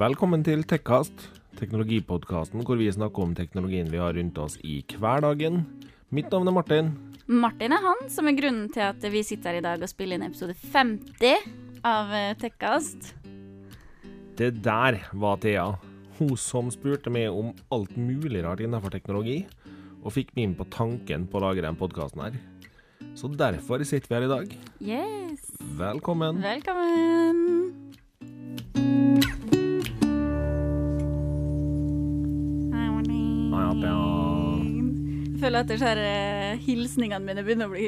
Velkommen til Tekkast, teknologipodkasten hvor vi snakker om teknologien vi har rundt oss i hverdagen. Mitt navn er Martin. Martin er han som er grunnen til at vi sitter her i dag og spiller inn episode 50 av eh, Tekkast. Det der var Thea. Hun som spurte meg om alt mulig rart innenfor teknologi, og fikk meg inn på tanken på å lage den podkasten her. Så derfor sitter vi her i dag. Yes. Velkommen. Velkommen. Jeg føler at disse eh, hilsningene mine begynner å bli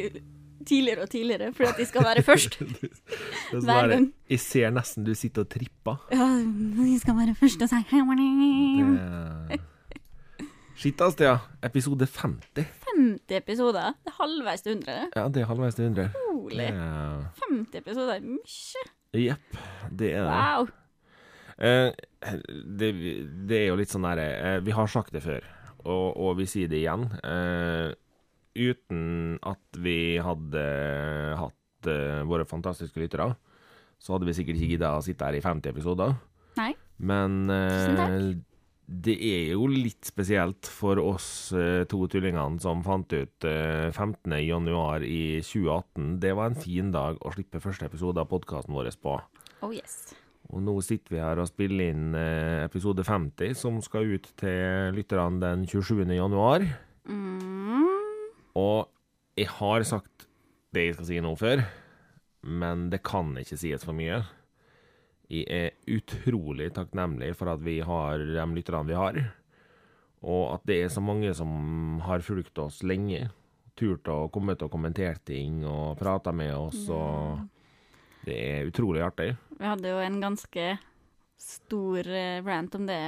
tidligere og tidligere, fordi at de skal være først. Er Hver gang. Jeg ser nesten du sitter og tripper. Ja, de skal være først og si hei, morning. Shit, ass, Episode 50. 50 episoder. Det er halvveis til 100. Ja, det er halvveis til 100. Holy. Det- 50 episoder er mye. Jepp, det er det. Wow. Eh, det. Det er jo litt sånn derre eh, Vi har sagt det før, og, og vi sier det igjen. Eh, uten at vi hadde hatt eh, våre fantastiske lyttere, så hadde vi sikkert ikke gidda å sitte her i 50 episoder. Nei. Men eh, det er jo litt spesielt for oss eh, to tullingene som fant ut eh, 15. januar i 2018. Det var en fin dag å slippe første episode av podkasten vår på. Oh yes. Og nå sitter vi her og spiller inn eh, episode 50, som skal ut til lytterne den 27. januar. Mm. Og jeg har sagt det jeg skal si nå før, men det kan ikke sies for mye. Jeg er utrolig takknemlig for at vi har de lytterne vi har, og at det er så mange som har fulgt oss lenge. Turt å komme til å kommentere ting og prate med oss, og det er utrolig artig. Vi hadde jo en ganske stor eh, rant om det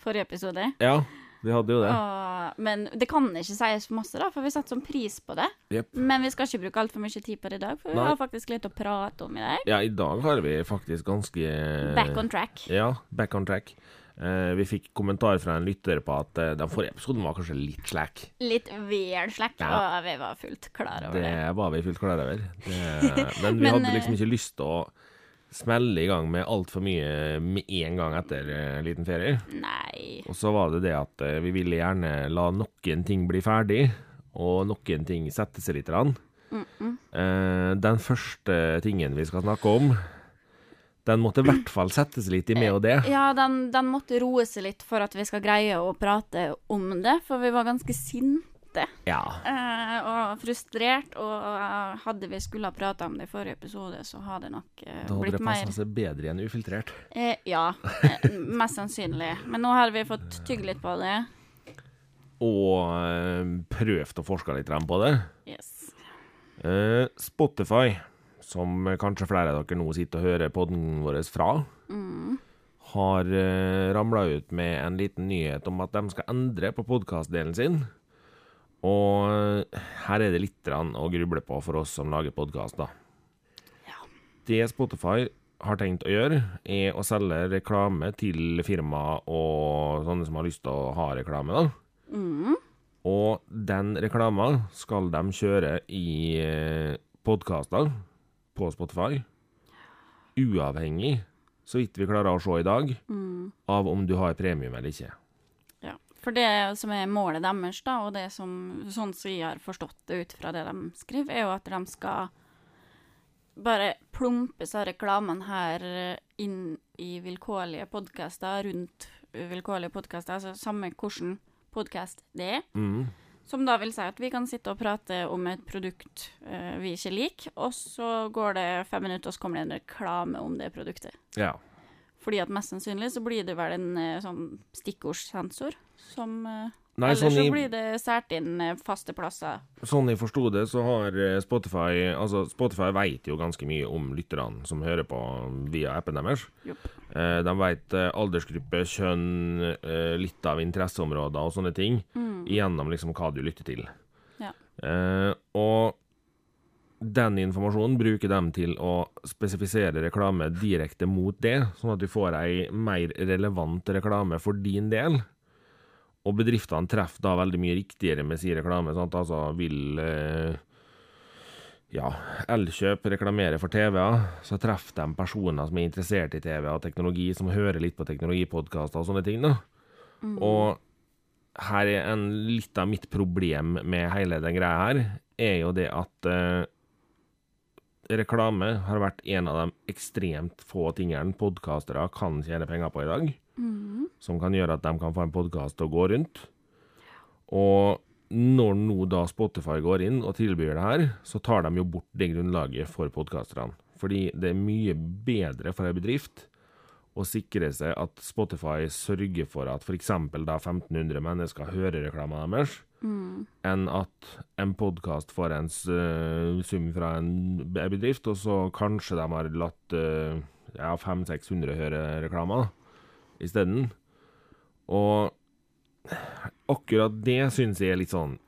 forrige episode. Ja, vi hadde jo det. Og, men det kan ikke sies for masse, da, for vi satte sånn pris på det. Yep. Men vi skal ikke bruke altfor mye tid på det i dag, for vi Nei. har faktisk litt å prate om i dag. Ja, i dag har vi faktisk ganske Back on track. Ja, back on track. Eh, vi fikk kommentar fra en lytter på at eh, den forrige episoden var kanskje litt slack. Litt vel slack, Ja. og vi var fullt klar over Det det. var vi fullt klar over. Det, men vi Men, hadde liksom eh, ikke lyst til å smelle i gang med altfor mye med en gang etter en liten ferie. Nei. Og så var det det at vi ville gjerne la noen ting bli ferdig, og noen ting sette seg litt. Rann. Eh, den første tingen vi skal snakke om, den måtte i hvert fall settes litt i med og det. Ja, den, den måtte roe seg litt for at vi skal greie å prate om det, for vi var ganske sinte. Ja. Eh, og frustrert, og eh, hadde vi skulle ha prata om det i forrige episode, så hadde det nok eh, Da hadde det mer passa seg bedre enn ufiltrert. eh, Ja, eh, mest sannsynlig. Men nå har vi fått tygge litt på det. Og eh, prøvd å forske litt på det. Yes. Spotify, som kanskje flere av dere nå sitter og hører podden vår fra, har uh, ramla ut med en liten nyhet om at de skal endre på podkastdelen sin. Og eh, her er det litt å gruble på for oss som lager podkast, da. Ja. Det Spotify har tenkt å gjøre, er å selge reklame til firmaer og sånne som har lyst til å ha reklame, da. Mm. Og den reklama skal de kjøre i podkaster på Spotify, uavhengig, så vidt vi klarer å se i dag, Mm. av om du har premium eller ikke. Ja. For det som er målet deres, da, og det som sånn som jeg har forstått det ut fra det de skriver, er jo at de skal bare plumpe så reklamene her inn i vilkårlige podkaster, rundt vilkårlige podkaster, altså samme hvilken podkast det er. Mm. Som da vil si at vi kan sitte og prate om et produkt uh, vi ikke liker, og så går det fem minutter, og så kommer det en reklame om det produktet. Ja. Fordi at mest sannsynlig så blir det vel en uh, sånn stikkordssensor som eh, Nei, Eller sånn så i- blir det sært inn eh, faste plasser. Sånn jeg forsto det, så har eh, Spotify Altså, Spotify vet jo ganske mye om lytterne som hører på via appen deres. Eh, de vet eh, aldersgruppe, kjønn, eh, litt av interesseområder og sånne ting, gjennom liksom hva du lytter til. Ja. Eh, og den informasjonen bruker de til å spesifisere reklame direkte mot det, sånn at du får ei mer relevant reklame for din del. Og bedriftene treffer da veldig mye riktigere med sin reklame. Sant? Altså vil eh, ja, Elkjøp reklamerer for TV-er, så treffer de personer som er interessert i TV og teknologi, som hører litt på teknologipodkaster og sånne ting. da. Og her er en, litt av mitt problem med hele den greia her, er jo det at eh, reklame har vært en av de ekstremt få tingene podkastere kan tjene penger på i dag. Som kan gjøre at de kan få en podkast til å gå rundt. Og når nå da Spotify går inn og tilbyr det her, så tar de jo bort det grunnlaget for podkasterne. Fordi det er mye bedre for en bedrift å sikre seg at Spotify sørger for at f.eks. da 1500 mennesker hører reklama deres, enn at en podkast får en eh, sum fra en bedrift, og så kanskje de har latt eh, ja, 500-600 høre reklama isteden. Og akkurat det syns jeg er litt sånn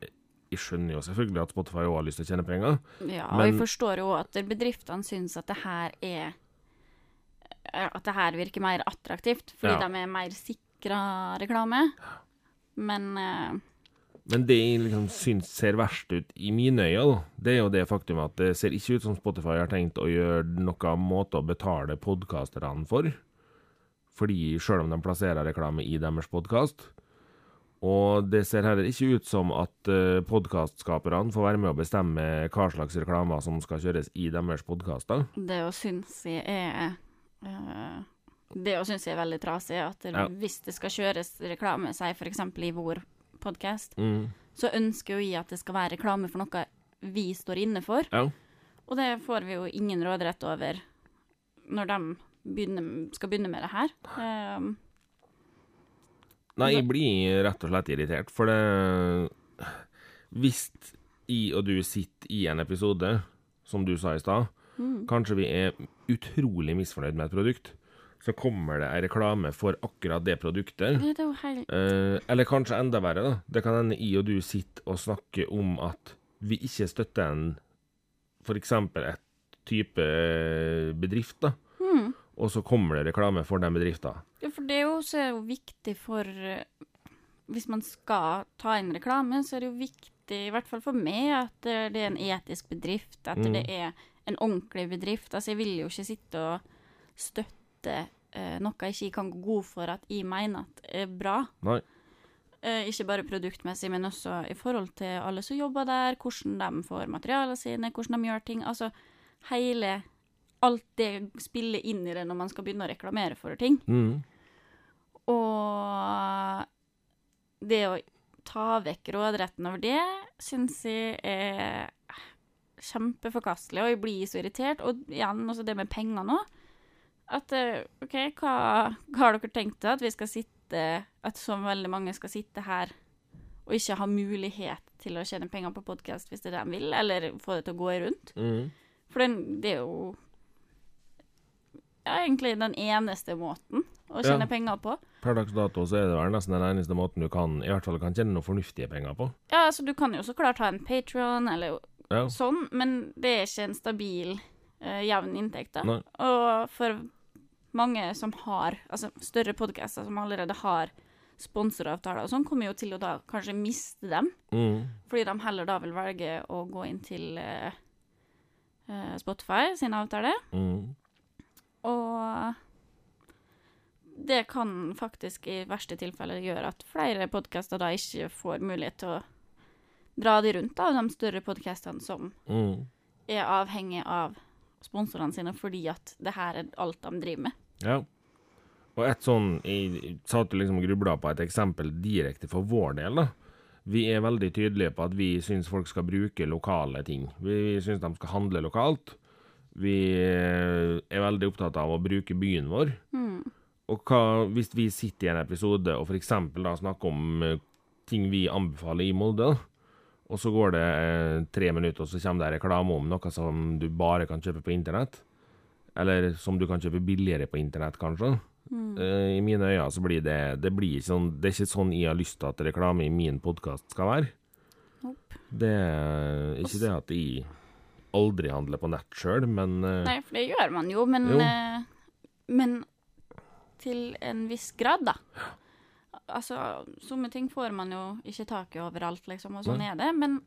Jeg skjønner jo selvfølgelig at Spotify også har lyst til å tjene penger. Ja, og jeg forstår jo at bedriftene syns at det her er At det her virker mer attraktivt, fordi Ja. de er mer sikra reklame. Men uh, Men det jeg liksom syns ser verst ut i mine øyne, det er jo det faktum at det ser ikke ut som Spotify har tenkt å gjøre noen måte å betale podkasterne for. Fordi selv om de plasserer reklame i deres podkast. Og det ser heller ikke ut som at uh, podkastskaperne får være med å bestemme hva slags reklamer som skal kjøres i deres podkaster. det å synes jeg er uh, Det å synes jeg er veldig trasig, at Ja. hvis det skal kjøres reklame, si f.eks. i vår podkast, Mm. så ønsker jo jeg at det skal være reklame for noe vi står inne for. Ja. Og det får vi jo ingen råderett over når de begynner, skal begynne med det her. Um, Nei, jeg blir rett og slett irritert, for det Hvis jeg og du sitter i en episode, som du sa i stad, kanskje vi er utrolig misfornøyd med et produkt, så kommer det ei reklame for akkurat det produktet. det er jo helt Eh, eller kanskje enda verre, da. Det kan hende jeg og du sitter og snakker om at vi ikke støtter en f.eks. et type bedrift, da. Og så kommer det reklame for den bedriften. Ja, for det er jo også viktig for eh, Hvis man skal ta inn reklame, så er det jo viktig, i hvert fall for meg, at eh, det er en etisk bedrift. At Mm. det er en ordentlig bedrift. Altså, jeg vil jo ikke sitte og støtte eh, noe jeg ikke kan gå god for at jeg mener at er bra. Nei. Eh, ikke bare produktmessig, men også i forhold til alle som jobber der, hvordan de får materialene sine, hvordan de gjør ting. Altså hele Alt det spiller inn i det når man skal begynne å reklamere for ting. Mm. Og det å ta vekk råderetten over det, syns jeg er kjempeforkastelig, og jeg blir så irritert. Og igjen, også det med penger nå. At eh, OK, hva, hva har dere tenkt? At vi skal sitte At så veldig mange skal sitte her og ikke ha mulighet til å tjene penger på podkast hvis det er det de vil, eller få det til å gå rundt? Mm. For den, det er jo ja, egentlig den eneste måten å tjene Ja. penger på. Per dags dato så er det vel nesten den eneste måten du kan i hvert fall kan tjene noe fornuftige penger på. Ja, altså du kan jo så klart ha en Patron eller Ja. sånn, men det er ikke en stabil, uh, jevn inntekt, da. Nei. Og for mange som har, altså større podcaster som allerede har sponsoravtaler og sånn, kommer jo til å da kanskje miste dem, Mm. fordi de heller da vil velge å gå inn til eh, Spotify sin avtale. Mm. Og det kan faktisk i verste tilfelle gjøre at flere podkaster da ikke får mulighet til å dra de rundt, da, de større podkastene som Mm. er avhengig av sponsorene sine fordi at det her er alt de driver med. Ja. Og et sånn Jeg satt og liksom grubla på et eksempel direkte for vår del, da. Vi er veldig tydelige på at vi syns folk skal bruke lokale ting. Vi, vi syns de skal handle lokalt. Vi eh, er veldig opptatt av å bruke byen vår. Og hva, hvis vi sitter i en episode og f.eks. snakker om eh, ting vi anbefaler i Molde, og så går det eh, tre minutter, og så kommer det reklame om noe som du bare kan kjøpe på internett, eller som du kan kjøpe billigere på internett, kanskje. Mm. I mine øyne så blir det det blir ikke sånn, det er ikke sånn jeg har lyst til at reklame i min podkast skal være. Nope. Det er ikke det at jeg aldri handle på nett sjøl, men eh, Nei, for det gjør man jo, men, Jo. eh, men til en viss grad, da. Altså, somme ting får man jo ikke tak i overalt, liksom, og sånn Nei. er det. Men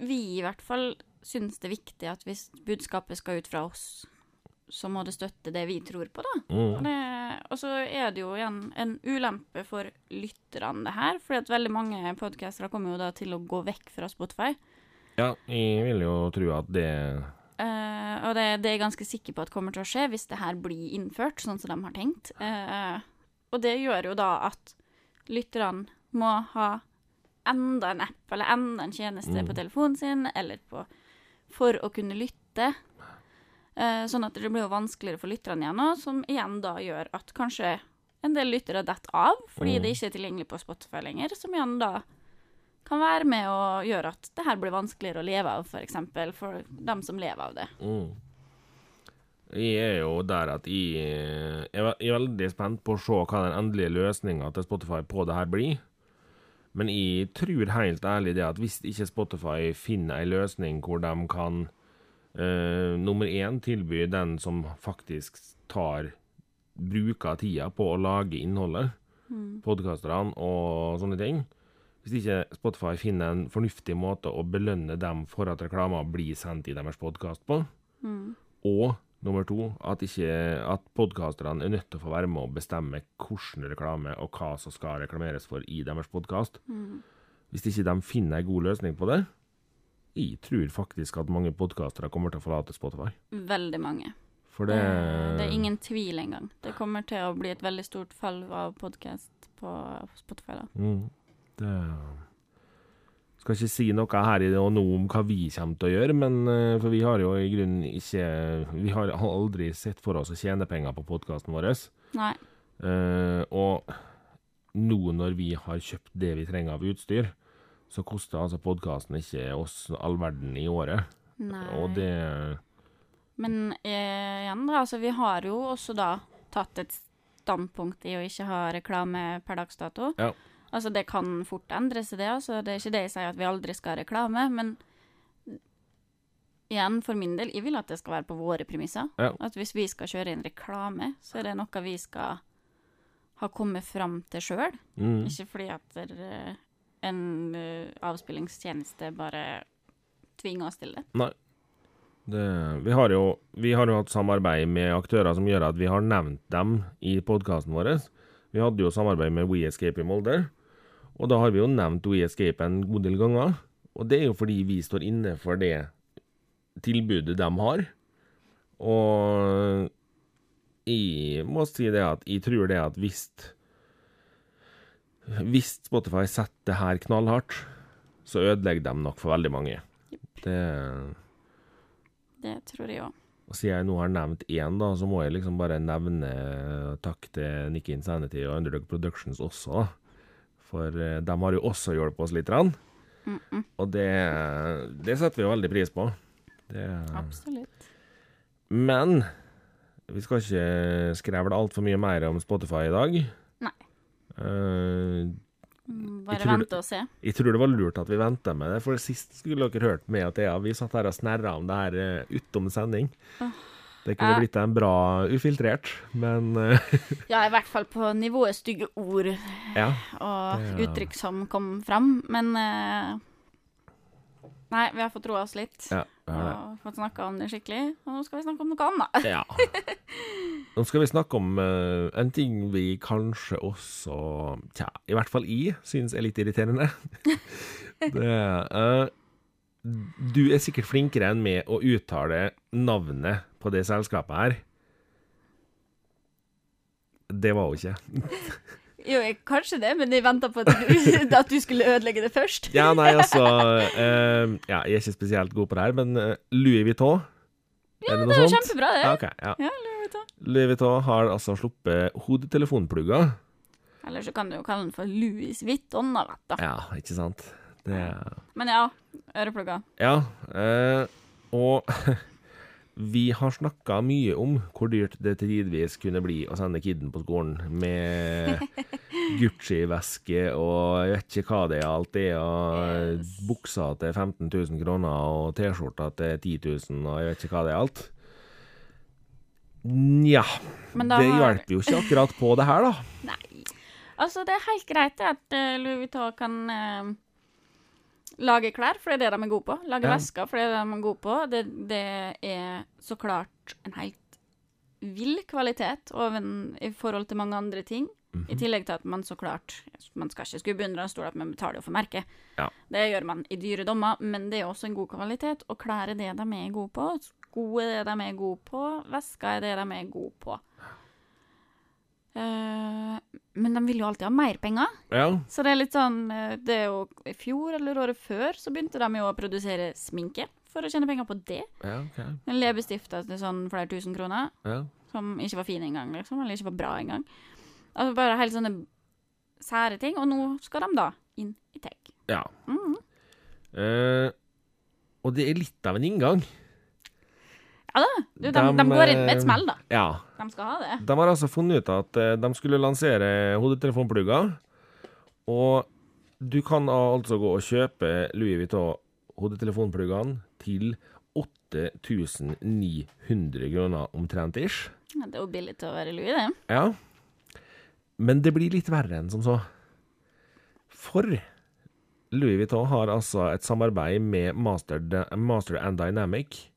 vi i hvert fall syns det er viktig at hvis budskapet skal ut fra oss, så må det støtte det vi tror på, da. Og, Mm. det, og så er det jo igjen en ulempe for lytterne, det her. fordi at veldig mange podkastere kommer jo da til å gå vekk fra Spotify. Ja, jeg vil jo tro at det Uh, og det, det er jeg ganske sikker på at kommer til å skje hvis det her blir innført sånn som de har tenkt. Uh, og det gjør jo da at lytterne må ha enda en app eller enda en tjeneste Mm. på telefonen sin eller på, for å kunne lytte. Uh, sånn at det blir jo vanskeligere for lytterne igjen òg, som igjen da gjør at kanskje en del lyttere detter av fordi Mm. det ikke er tilgjengelig på Spotify lenger, som igjen da kan være med å gjøre at det her blir vanskeligere å leve av, for eksempel, for dem som lever av det. mm. Jeg er jo der at jeg jeg er ve- jeg er veldig spent på å se hva den endelige løsninga til Spotify på det her blir. Men jeg tror helt ærlig det at hvis ikke Spotify finner ei løsning hvor de kan uh, nummer én tilby den som faktisk tar bruker tida på å lage innholdet, podkasterne og sånne ting. Hvis ikke Spotify finner en fornuftig måte å belønne dem for at reklamer blir sendt i deres podkast på, og nummer to, at, ikke, at podkasterne er nødt til å få være med å bestemme hvordan reklame og hva som skal reklameres for i deres podkast. Hvis ikke de finner en god løsning på det, jeg tror faktisk at mange podkastere kommer til å forlate Spotify. Veldig mange. For det, Det, det er ingen tvil engang. Det kommer til å bli et veldig stort fall av podkast på Spotify, da. Mm, det Skal ikke si noe her i det og nå om hva vi kommer til å gjøre, men eh, for vi har jo i grunnen ikke Vi har aldri sett for oss å tjene penger på podkasten vår. Nei. Uh, og nå når vi har kjøpt det vi trenger av utstyr, så koster altså podkasten ikke oss all verden i året. Nei. Og det Men eh, igjen, da, altså vi har jo også da tatt et standpunkt i å ikke ha reklame per dags dato. Ja. Altså det kan fort endre seg, det. altså Det er ikke det jeg sier at vi aldri skal ha reklame, men igjen, for min del, jeg vil at det skal være på våre premisser. Ja. At hvis vi skal kjøre inn reklame, så er det noe vi skal ha kommet fram til sjøl. mm, Ikke fordi at eh, en eh, avspillingstjeneste bare tvinger oss til det. Nei. Det, vi, har jo, vi har jo hatt samarbeid med aktører som gjør at vi har nevnt dem i podkasten vår. Vi hadde jo samarbeid med We Escape i Molde, og da har vi jo nevnt We Escape en god del ganger. Og det er jo fordi vi står inne for det tilbudet de har. Og jeg må si det at jeg tror det at hvis Hvis Spotify setter det her knallhardt, så ødelegger de nok for veldig mange. Det Det tror jeg òg. og Siden jeg nå har nevnt én, da, så må jeg liksom bare nevne takk til Nick Insanity og Underdog Productions også. da. For eh, de har jo også hjulpet oss litt. grann. Mm -mm, Og det, det setter vi jo veldig pris på. Det, absolutt. men vi skal ikke skrevle altfor mye mer om Spotify i dag. Nei. Mm, Bare vente og se. jeg tror det var lurt at vi venta med det, for sist skulle dere hørt med at Thea. vi satt her og snerra om det her eh, utom sending. Åh. Det kunne blitt en bra ufiltrert, men eh, Ja, i hvert fall på nivået stygge ord ja. og Det- uttrykk som kom fram. Men eh, Nei, vi har fått roa oss litt. Ja. Og fått snakka om det skikkelig. Og nå skal vi snakke om noe annet. Ja. Nå skal vi snakke om uh, en ting vi kanskje også Tja, i hvert fall jeg syns er litt irriterende. det, uh, du er sikkert flinkere enn meg å uttale navnet på det selskapet her. Det var hun ikke. Jo, jeg, kanskje det, men jeg venta på at du, at du skulle ødelegge det først. Ja, nei, altså uh, Ja, jeg er ikke spesielt god på det her, men eh, Louis Vuitton Ja, det det er jo kjempebra, det. Ja, okay, ja. Ja, Louis Vuitton. Louis Vuitton har altså sluppet hodetelefonplugger. Eller så kan du jo kalle den for Louis Vuitton, da. Ja, ikke sant? Det Men ja, øreplugger. Ja, øh, og vi har snakka mye om hvor dyrt det tidvis kunne bli å sende kiden på skolen med Gucci-veske og jeg vet ikke hva det er alt det, og Yes. buksa til 15 000 kroner og T-skjorta til 10 000 og jeg vet ikke hva det er alt. Nja, det hjelper jo ikke akkurat på det her, da. Nei. Altså, det er helt greit at eh, Louis Vuitton kan eh, Lage klær, for det er det de er gode på. Lage Ja. vesker, for det er det de er gode på. Det, det er så klart en helt vill kvalitet oven, i forhold til mange andre ting. Mhm. I tillegg til at man så klart Man skal ikke skue beundre en stol at man betaler for merket. Ja. Det gjør man i dyre dommer, men det er også en god kvalitet. Og klær er det de er gode på. Sko er det de er gode på. Vesker er det de er gode på. Eh, men de vil jo alltid ha mer penger. Ja. Så det er litt sånn eh, Det er jo i fjor eller året før så begynte de jo å produsere sminke for å tjene penger på det. Ja, okay. En leppestifter til sånn flere tusen kroner, Ja. som ikke var fin engang, liksom. Eller ikke var bra engang. Altså bare helt sånne sære ting. Og nå skal de da inn i tech. ja. Mm -hmm. uh, og det er litt av en inngang. Ja da. Du, de, de, de går inn med eh, et smell, da. Ja. De skal ha det. De har altså funnet ut at eh, de skulle lansere hodetelefonplugger. Og du kan altså gå og kjøpe Louis Vuitton hodetelefonpluggene til 8900 kroner omtrent ish. Ja, det er jo billig til å være Louis, det. Ja. Men det blir litt verre enn som så. For Louis Vuitton har altså et samarbeid med Master, Master and Dynamic,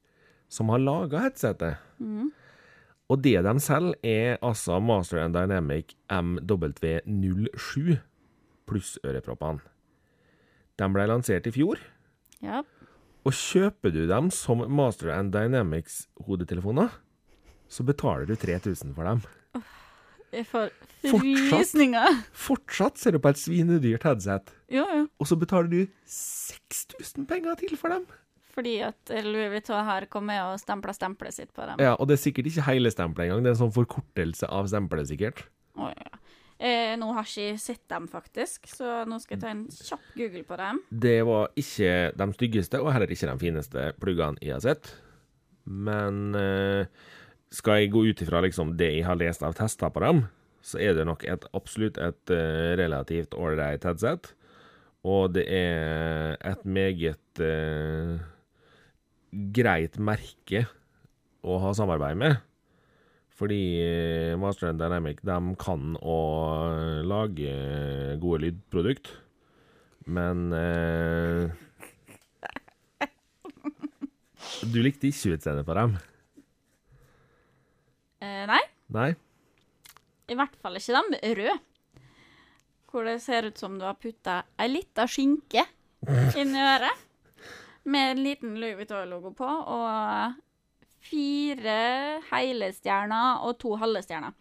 som har laga headsetet. Mm. Og det de selger, er altså Master and Dynamic MW07 pluss øreproppene. De ble lansert i fjor. Ja. Og kjøper du dem som Master and Dynamics hodetelefoner, så betaler du 3000 for dem. Jeg får frysninger. Fortsatt ser du på et svinedyrt headset, ja, ja. og så betaler du 6000 penger til for dem. Fordi at Louis Vuitton har kommet og stempla stempelet sitt på dem. Ja, Og det er sikkert ikke hele stempelet engang, det er en sånn forkortelse av stempelet, sikkert. Oh, ja. eh, nå har jeg ikke sett dem, faktisk, så nå skal jeg ta en kjapp Google på dem. Det var ikke de styggeste, og heller ikke de fineste pluggene jeg har sett. Men eh, skal jeg gå ut ifra liksom det jeg har lest av tester på dem, så er det nok et, absolutt et uh, relativt ålreit headset. Og det er et meget eh, greit merke å ha samarbeid med. Fordi eh, Master and Dynamic de kan å lage gode lydprodukt. Men eh, Du likte ikke utseendet på dem? Eh, nei, Nei? i hvert fall ikke de røde. Hvor det ser ut som du har putta ei lita skinke inni øret. Med en liten Louis Vuitton-logo på, og fire hele stjerner og to halve stjerner.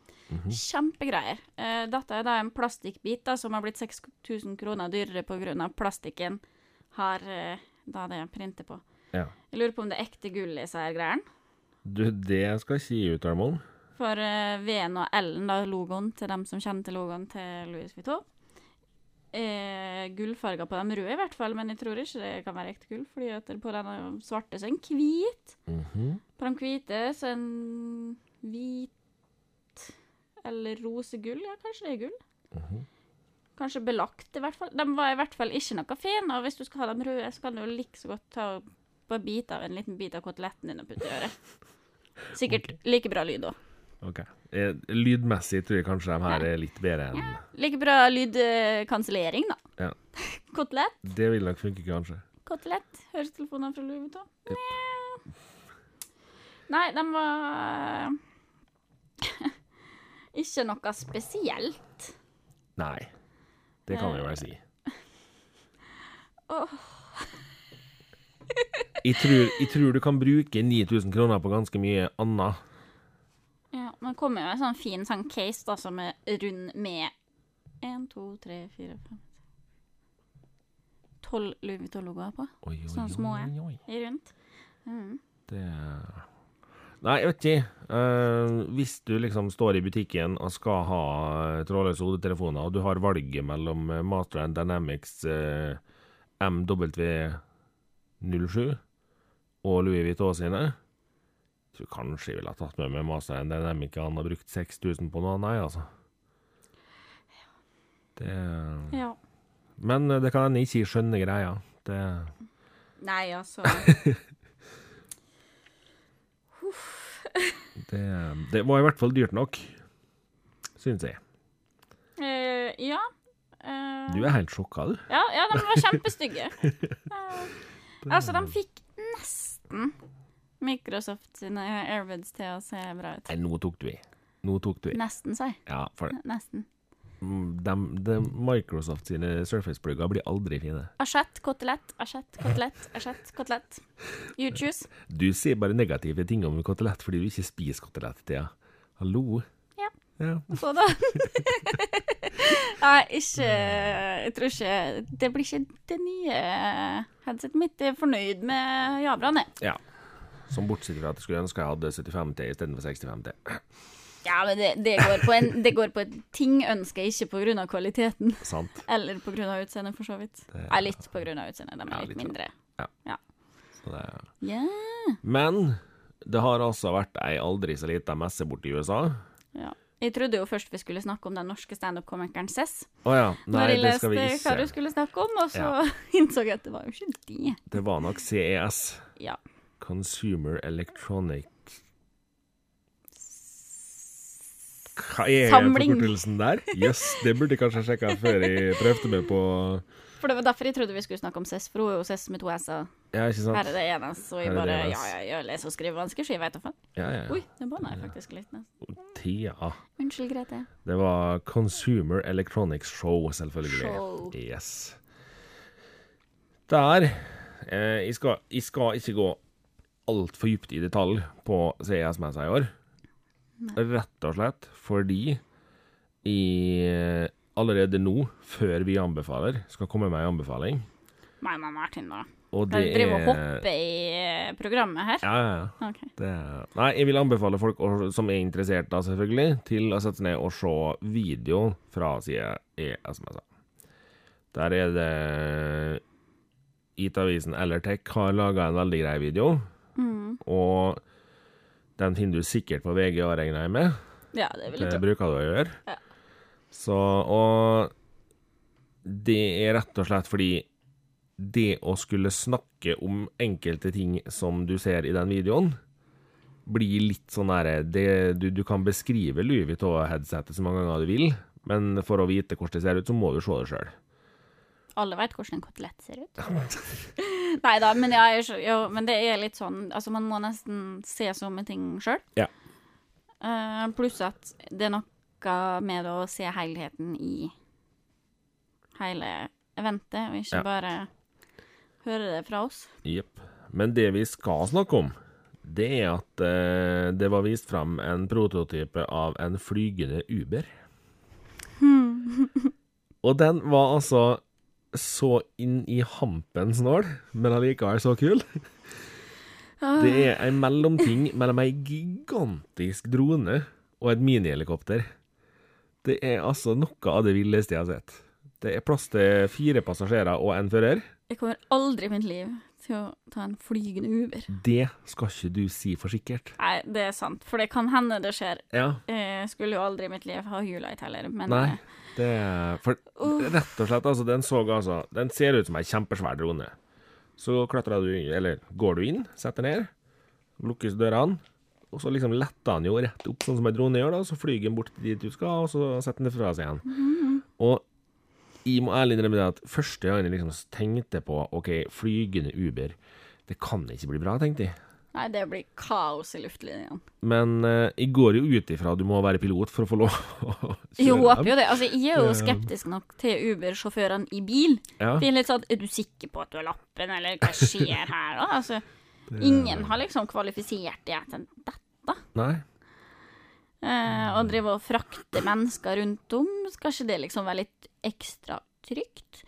Kjempegreier. Eh, dette er da en plastikkbit da, som har blitt 6000 kroner dyrere pga. plastikken har eh, da det printet på. Ja. Jeg lurer på om det er ekte gull i disse her greiene. Du, det skal jeg si ut, Armond. For eh, V-en og L-en, da logoen til dem som kjenner til logoen til Louis Vuitton, er gullfarger på de røde i hvert fall, men jeg tror ikke det kan være ekte gull, fordi på den svarte så er en hvit. Mhm. På de hvite så er en hvit eller rosegull, ja, kanskje det er gull. Mhm. Kanskje belagt, i hvert fall. De var i hvert fall ikke noe fine, og hvis du skal ha dem røde, så kan du jo like så godt ta bare bite av en liten bit av koteletten din og putte i øret. Sikkert like bra lyd òg. OK. Eh, Lydmessig tror jeg kanskje de her er litt bedre enn ja. Like bra lydkansellering, da. Ja. Kotelett. Det vil nok funke, kanskje. Kotelett. Høretelefoner fra Louis Vuitton. Yep. Nei, de var ikke noe spesielt. Nei. Det kan vi vel si. Åh. Jeg tror, jeg tror du kan bruke 9000 kroner på ganske mye annet. Ja, men det kommer jo en sånn fin sånn case da, som er rund med én, to, tre, fire, fem Tolv Louis Vuitton-logoer på. Oi, oi, Sånn små, rundt. Mm. Det Nei, jeg vet ikke. Uh, hvis du liksom står i butikken og skal ha eh, trådløse hodetelefoner, og du har valget mellom eh, Master and Dynamics uh, MW07 og Louis Vuitton sine tror kanskje jeg ville ha tatt med meg masteren. Det er nemlig ikke han har brukt 6000 på noe nei, altså. Det Ja. Men eh, det kan hende jeg ikke skjønner greia. Det Nei, altså Det, det var i hvert fall dyrt nok, syns jeg. Uh, Ja. Uh, Du er helt sjokka, du. Ja, ja, de var kjempestygge. Uh, altså, de fikk nesten Microsoft sine Airbuds til å se bra ut. Nei, nå tok du i. Nå tok du i. Nesten, sa jeg. Ja, for det. Nesten. De, de Microsoft sine Surface-plugger blir aldri fine. Asjett, kotelett, asjett, kotelett, asjett, kotelett. You choose. Du sier bare negative ting om kotelett fordi du ikke spiser kotelett, Thea. Hallo? Ja. Ja. Så da Nei, ikke Jeg tror ikke Det blir ikke det nye headsetet mitt. Jeg er fornøyd med Jabran, jeg. ja. Som bortsett fra at jeg skulle ønske jeg hadde 75T istedenfor 65T. Ja, men det, det, går på en, det går på et ting ønsker jeg ikke av kvaliteten. Sant? Eller av utseendet, for så vidt. Det- Nei, litt av utseendet. De Ja, er litt litt, mindre. Så det er... Ja. Men det har altså vært ei aldri så lita messe borte i USA. ja. Jeg trodde jo først vi skulle snakke om den norske standup-komikeren Cess. Å ja. Nei, Når jeg det leste hva du skulle snakke om, og så Ja. innså jeg at det var jo ikke det. Det var nok CES. Ja. Consumer Electronic Hva er Samling. forkortelsen der? Jøss, det burde jeg kanskje sjekka før jeg prøvde meg på For det var derfor jeg trodde vi skulle snakke om CES, for hun er jo CES med to s-er. Ja, ikke sant? Her er det ene S, og jeg bare Ja, ja, jeg leser og skriver vansker, så jeg veit da faen. Ja, ja. Oi, det banna jeg faktisk litt. nesten. Thea. Unnskyld, Grete. Det var Consumer Electronics Show, selvfølgelig. Show. Yes. Der eh, jeg, skal, jeg skal ikke gå altfor dypt i detalj på CS-messa i år. Rett og slett fordi i allerede nå, før vi anbefaler, skal komme med en anbefaling. Nei, nei, Martin, da. Og det du driver og hopper hoppe i eh, programmet her? Ja, ja, ja. Okay. Det, nei, jeg vil anbefale folk som er interessert, da selvfølgelig, til å sette seg ned og se video fra sida i SMS-a. Der er det IT-avisen Ellertech har laga en veldig grei video, Mm. og den finner du sikkert på VG, regner jeg med. Ja, det vil jeg Det tro. bruker du å gjøre. Ja. Så, og det er rett og slett fordi det å skulle snakke om enkelte ting som du ser i den videoen, blir litt sånn derre du, du kan beskrive Louis Vuitton-headsetet så mange ganger du vil, men for å vite hvordan det ser ut, så må du se det sjøl. Alle veit hvordan en kotelett ser ut. Nei da, men, men det er litt sånn Altså, man må nesten se sånne ting sjøl. Ja. pluss at det er noe med å se helheten i hele eventet, og ikke Ja. bare høre det fra oss. Jepp. Men det vi skal snakke om, det er at uh, det var vist fram en prototype av en flygende Uber. Og den var altså så inn i hampens nål, men allikevel så kul. Det er en mellomting mellom ei gigantisk drone og et minihelikopter. Det er altså noe av det villeste jeg har sett. Det er plass til fire passasjerer og en fører. Jeg kommer aldri i mitt liv til å ta en flygende Uber. Det skal ikke du si for sikkert. Nei, det er sant, for det kan hende det skjer. Ja, Jeg skulle jo aldri i mitt liv ha Hulite heller, men Nei. eh, det er For rett og slett, altså, den så altså Den ser ut som ei kjempesvær drone. Så klatrer du Eller går du inn, setter ned, lukkes dørene, og så liksom letter han jo rett opp, sånn som ei drone gjør, da. Så flyr han bort dit du skal, og så setter han det fra seg igjen. Og jeg må ærlig innrømme det at første gang jeg liksom tenkte på OK, flygende Uber, det kan ikke bli bra, tenkte jeg. Nei, det blir kaos i luftlinjene. Men uh, jeg går jo ut ifra at du må være pilot for å få lov å Jeg kjøre håper jo det. Altså, jeg er jo skeptisk nok til Uber-sjåførene i bil. Ja. For jeg er litt sånn Er du sikker på at du har lappen, eller hva skjer her, da? Altså, ingen har liksom kvalifisert deg til dette. Nei. Eh, å drive og frakte mennesker rundt om, skal ikke det liksom være litt ekstra trygt?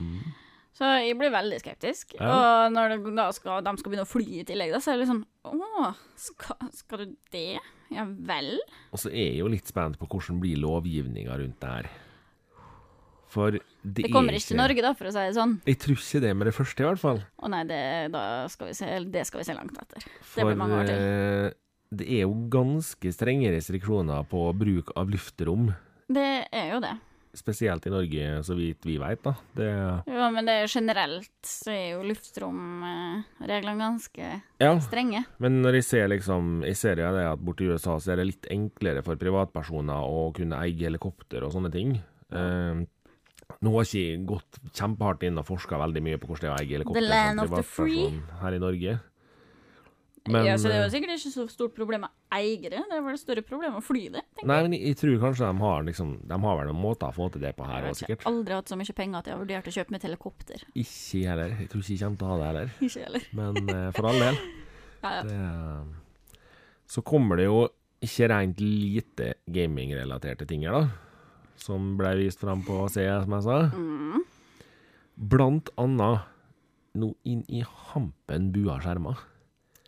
Så jeg blir veldig skeptisk. Ja. Og når det, da skal, de skal begynne å fly i tillegg, da, så er det litt sånn Å, skal, skal du det? Ja vel? Og så er jeg jo litt spent på hvordan blir lovgivninga rundt det her. For det, Det kommer er ikke til Norge, da, for å si det sånn. Jeg tror ikke det med det første, i hvert fall. Å nei, det, da skal vi se, det skal vi se langt etter. Det blir mange år til. Det er jo ganske strenge restriksjoner på bruk av luftrom. Det er jo det. Spesielt i Norge, så vidt vi veit, da. Det, Jo, men det er generelt så er jo luftromreglene ganske ja, strenge. men når jeg ser liksom Jeg ser jo det at borti USA så er det litt enklere for privatpersoner å kunne eie helikopter og sånne ting. Eh, Nå har ikke gått kjempehardt inn og forska veldig mye på hvordan det er å eie helikopter. The land of the privatperson Her i Norge. Men, ja, så det er eh, jo sikkert ikke så stort problem med eiere, det. Er vel et større problem å fly det. Nei, men jeg, tror kanskje de har liksom De har vel noen måter å få til det på her òg, har Jeg har aldri hatt så mye penger at jeg har vurdert å kjøpe meg helikopter. Ikke heller. Jeg tror ikke jeg kommer til å ha det heller. Ikke heller. Men uh, for all del. Ja, ja. Det, så kommer det jo ikke rent lite gamingrelaterte ting her, da. Som ble vist fram på C, som jeg sa. Mm. Blant annet noe inn i hampen bua skjermer.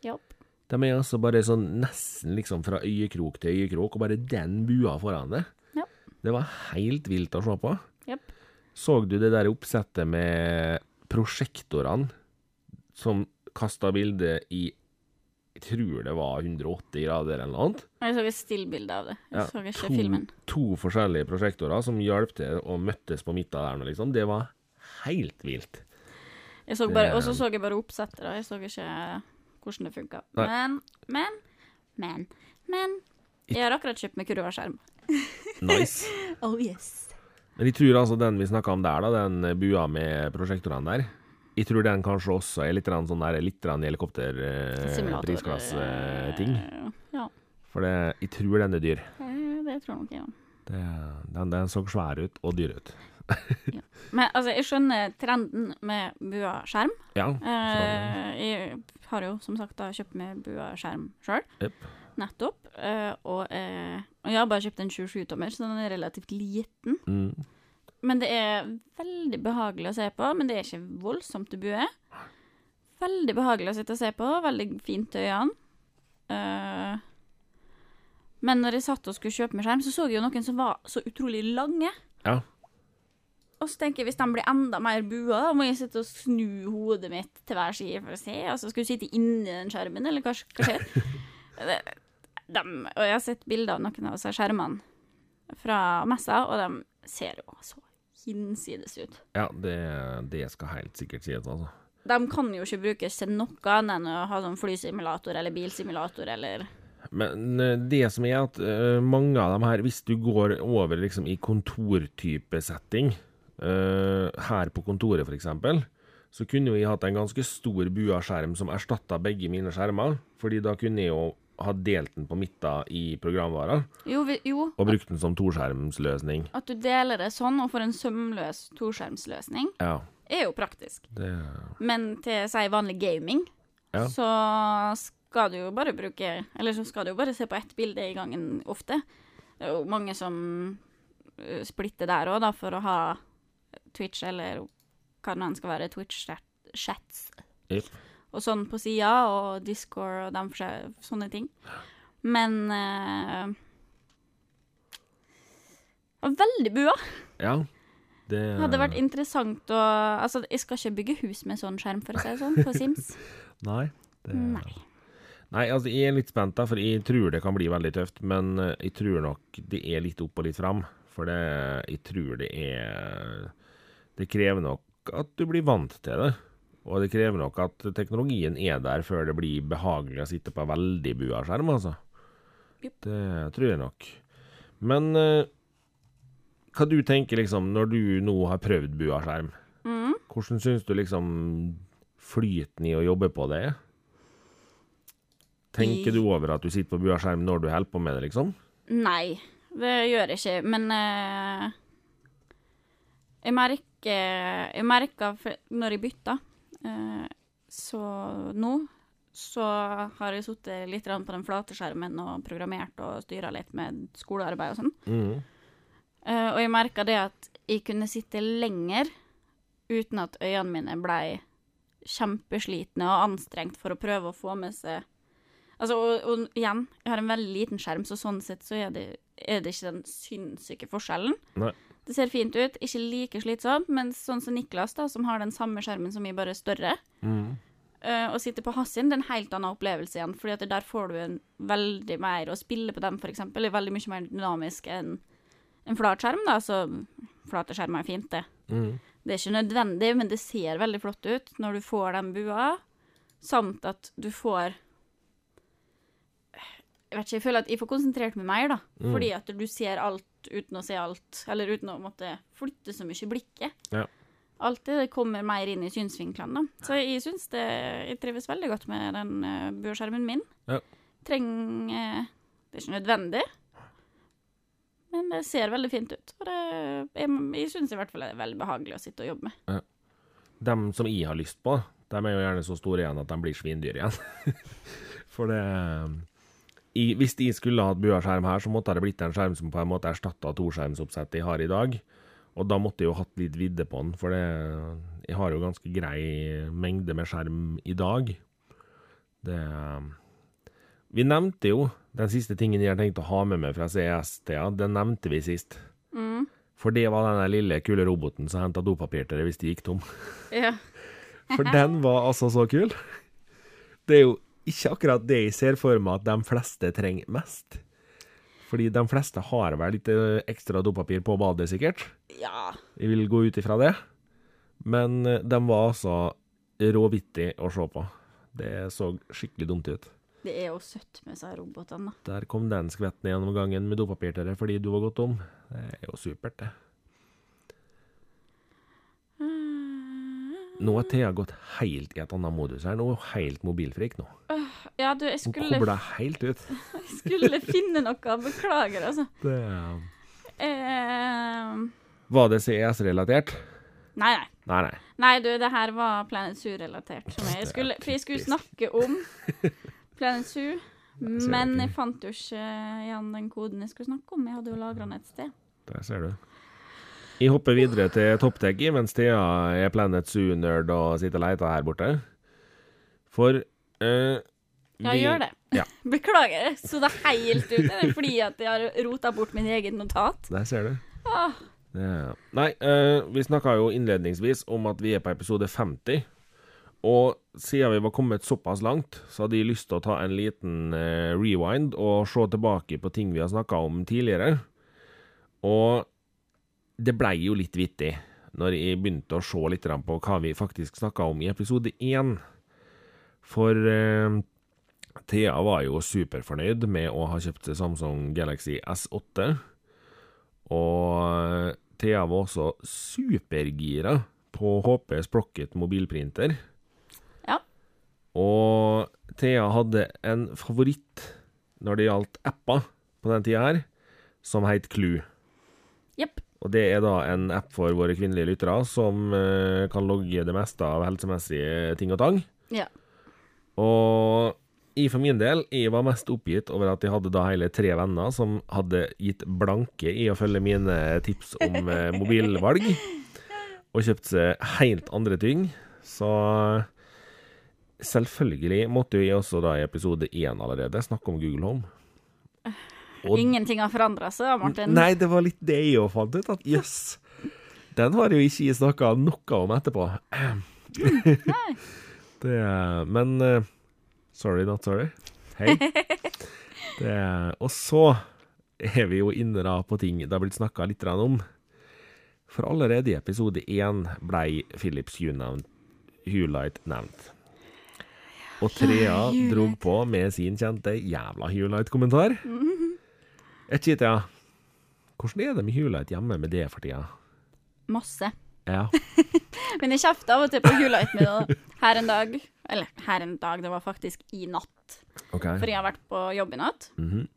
Japp. De er altså bare sånn nesten liksom fra øyekrok til øyekrok, og bare den bua foran det. Yep. Det var helt vilt å se på. Yep. Så du det der oppsettet med prosjektorene som kasta bildet i Jeg tror det var 180 grader eller noe annet. Jeg så et stillbilde av det. Jeg Ja, så ikke to, filmen. to forskjellige prosjektorer som hjalp til og møttes på midten der, nå, liksom. Det var helt vilt. Jeg så bare, og så så jeg bare oppsettet, da. Jeg så ikke hvordan det funka. Men, men, men, men Jeg har akkurat kjøpt meg kurvaskjerm. Nice. Oh yes. Men jeg tror altså den vi snakka om der, da, den bua med prosjektorene der, jeg tror den kanskje også er litt sånn der, litt helikopterprisklasse-ting. eh, Ja, For det, jeg tror den er dyr. eh, det tror jeg nok òg. Det, den, den så svær ut, og dyr ut. Men altså, jeg skjønner trenden med bua-skjerm. Ja. Eh, jeg har jo som sagt da kjøpt meg bua-skjerm sjøl. yep. Nettopp. Eh, og, eh, og jeg har bare kjøpt en 27-tommer, så den er relativt liten. Mm. Men det er veldig behagelig å se på, men det er ikke voldsomt til bue. Veldig behagelig å sitte og se på, veldig fint til øynene. Eh, men når jeg satt og skulle kjøpe meg skjerm, så så jeg jo noen som var så utrolig lange. Ja. Og så tenker jeg hvis de blir enda mer bua, da må jeg sitte og snu hodet mitt til hver side for å se. Altså, skal du sitte inni den skjermen, eller hva, hva skjer? de, og jeg har sett bilder av noen av disse skjermene fra messa, og de ser jo så hinsides ut. ja det, det skal helt sikkert sies, altså. De kan jo ikke brukes til noe annet enn å ha sånn flysimulator eller bilsimulator eller Men eh, det som er at eh, mange av dem her, hvis du går over liksom i kontortype setting, eh, her på kontoret eksempel, så kunne vi hatt en ganske stor bua skjerm som erstatta begge mine skjermer, fordi da kunne jeg jo ha delt den på midten i programvara, Jo, vi, jo og brukt den som toskjermsløsning. at du deler det sånn og får en sømløs toskjermsløsning, Ja, er jo praktisk. det Men til si vanlig gaming, Ja. så skal du jo bare bruke Eller så skal du jo bare se på ett bilde i gangen ofte. Det er jo mange som uh, splitter der òg, da, for å ha Twitch eller hva det skal være, Twitch-chats Yep. og sånn på sida, og Discord og de forskjell- sånne ting. Men uh, det var veldig bua. Ja. Det hadde vært interessant å Altså, jeg skal ikke bygge hus med sånn skjerm, for å si det sånn, på Sims. Nei. Det, Nei. Nei, altså jeg er litt spent, da, for jeg tror det kan bli veldig tøft. Men eh, jeg tror nok det er litt opp og litt fram. For det, jeg tror det er Det krever nok at du blir vant til det. Og det krever nok at teknologien er der før det blir behagelig å sitte på en veldig bua skjerm, altså. Yep. Det tror jeg nok. Men uh, hva du tenker liksom, når du nå har prøvd bua skjerm? Mm. Hvordan syns du liksom flyten i å jobbe på det er? Tenker du over at du sitter på bua skjerm når du holder på med det, liksom? Nei, det gjør jeg ikke, men uh, jeg merker Jeg merka når jeg bytta, eh, så nå så har jeg sittet litt på den flate skjermen og programmert og styra litt med skolearbeid og sånn. Mm. Eh, og jeg merka det at jeg kunne sitte lenger uten at øynene mine blei kjempeslitne og anstrengt for å prøve å få med seg Altså, og, og igjen, jeg har en veldig liten skjerm, så sånn sett så er det, er det ikke den sinnssyke forskjellen. Nei. Det ser fint ut, ikke like slitsomt, men sånn som Niklas, da, som har den samme skjermen som jeg, bare større, mm. uh, og sitter på hans sin, det er en helt annen opplevelse igjen, fordi der får du en veldig mer Å spille på dem, eksempel, er veldig mye mer dynamisk enn en flat skjerm, da, så flate skjermer er fint, det. Mm. Det er ikke nødvendig, men det ser veldig flott ut når du får den bua, samt at du får Jeg vet ikke, jeg føler at jeg får konsentrert meg mer, da. Mm. Fordi at du ser alt uten å se alt, eller uten å måtte flytte så mye blikket. Ja. Alt det kommer mer inn i synsvinklene, da. Så jeg syns det Jeg trives veldig godt med den uh, bueskjermen min. Ja. Trenger uh, Det er ikke nødvendig, men det ser veldig fint ut. Og det, jeg, jeg syns i hvert fall det er veldig behagelig å sitte og jobbe med. Dem som jeg har lyst på, de er jo gjerne så store igjen at de blir svindyr igjen. For det i, Hvis de skulle hatt bueskjerm her, så måtte det blitt en skjerm som på en måte erstatta toskjermsoppsettet jeg har i dag. Og da måtte jeg jo hatt litt vidde på den, for det, jeg har jo ganske grei mengde med skjerm i dag. Det Vi nevnte jo den siste tingen jeg har tenkt å ha med meg fra CES-tida, den nevnte vi sist. Mm. For det var den lille kule roboten som henta dopapir til deg hvis de gikk tom. Ja. For den var altså så kul. Det er jo ikke akkurat det jeg ser for meg at de fleste trenger mest. Fordi de fleste har vel litt eh, ekstra dopapir på badet, sikkert. ja. Jeg vil gå ut ifra det. Men eh, de var altså råvittige å se på. Det så skikkelig dumt ut. Det er jo søtt med disse robotene. Der kom den skvetten gjennom gangen med dopapir til deg fordi du var gått tom. Det er jo supert, det. Nå har Thea gått helt i et annet modus her. Nå er hun helt mobilfrik nå. Ja, du, jeg Hun skulle, kobla helt ut. skulle finne noe. Beklager, altså. Det Eh, Var det CES-relatert? nei, nei. Nei, nei. Nei, du, det her var Planet Zoo-relatert. Jeg for jeg skulle snakke om Planet Zoo, men jeg jeg fant jo ikke igjen den koden jeg skulle snakke om. Jeg hadde jo lagra den et sted. Der ser du. Jeg hopper videre til ToppTech mens Thea er Planet Zoo-nerd og sitter og leter her borte. For eh, Ja, gjør det. Ja. Beklager, så det er helt ut. Fordi at jeg har rota bort min egen notat. Der ser du. Ah, Ja. nei, eh, vi snakka jo innledningsvis om at vi er på episode 50. Og siden vi var kommet såpass langt, så hadde jeg lyst til å ta en liten eh, rewind og se tilbake på ting vi har snakka om tidligere. Og det blei jo litt vittig når jeg begynte å se litt på hva vi faktisk snakka om i episode 1. For eh, Thea var jo superfornøyd med å ha kjøpt Samsung Galaxy S8. Og Thea var også supergira på HP Sprocket mobilprinter. Ja. Og Thea hadde en favoritt når det gjaldt apper på den tida her, som het Clue. Jepp. Og det er da en app for våre kvinnelige lyttere som eh, kan logge det meste av helsemessige ting og tang. Ja. Og jeg for min del, jeg var mest oppgitt over at jeg hadde da hele tre venner som hadde gitt blanke i å følge mine tips om eh, mobilvalg, og kjøpt seg helt andre ting. Så selvfølgelig måtte jo jeg også da i episode én allerede snakke om Google Home. Og- Ingenting har forandra seg, Martin. Nei, det var litt det jeg òg fant ut, at jøss. Den har jo ikke jeg snakka noe om etterpå. Nei. Det, men eh, sorry, not sorry. Hei. Det, og så er vi jo inne da på ting det har blitt snakka litt om. For allerede i episode én blei Philips Hulight nevnt- Og Trea drog på med sin kjente jævla Et kjitt, ja. Hvordan er det med Hulight hjemme med det for tida? Masse. Ja. Men jeg kjefter av og til på Hulight med det her en dag. Eller her en dag, det var faktisk i natt. Okay. For jeg har vært på jobb i natt. Mm -hmm.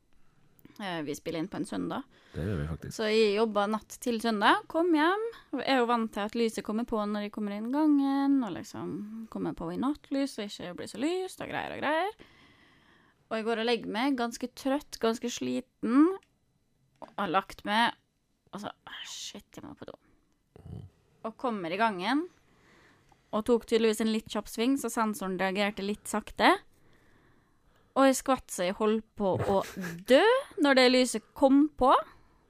Vi spiller inn på en søndag. Det gjør vi faktisk. Så jeg jobba natt til søndag. Kom hjem. Jeg er jo vant til at lyset kommer på når jeg kommer inn gangen. Og liksom kommer på i nattlys og ikke blir så lyst og greier og greier. Og jeg går og legger meg ganske trøtt, ganske sliten. Og har lagt meg Og så ah, Shit, jeg må på do. Og kommer i gangen. Og tok tydeligvis en litt kjapp sving, så sensoren reagerte litt sakte. Og jeg skvatt så jeg holdt på å dø når det lyset kom på.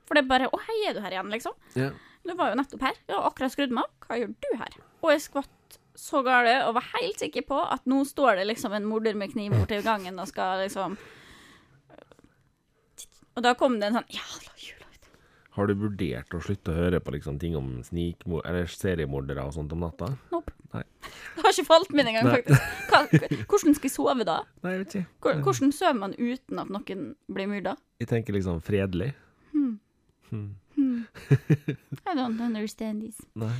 For det er bare 'Å, hei, er du her igjen?' liksom. Ja. Du var jo nettopp her. Jeg har akkurat skrudd meg opp. Hva gjør du her? Og jeg skvatt så gale og var helt sikker på at nå står det liksom en morder med kniv borti gangen og skal liksom Og da kom det en sånn Jævla julelukt. Har du vurdert å slutte å høre på liksom ting om snikmord eller seriemordere og sånt om natta? Nope. Nei. Det har ikke falt min engang, faktisk. Hva, hvordan skal jeg sove da? Nei, jeg vet ikke. Hvordan sover man uten at noen blir myrda? Jeg tenker liksom fredelig. Hmm. Hmm. I don't understand this. Nei.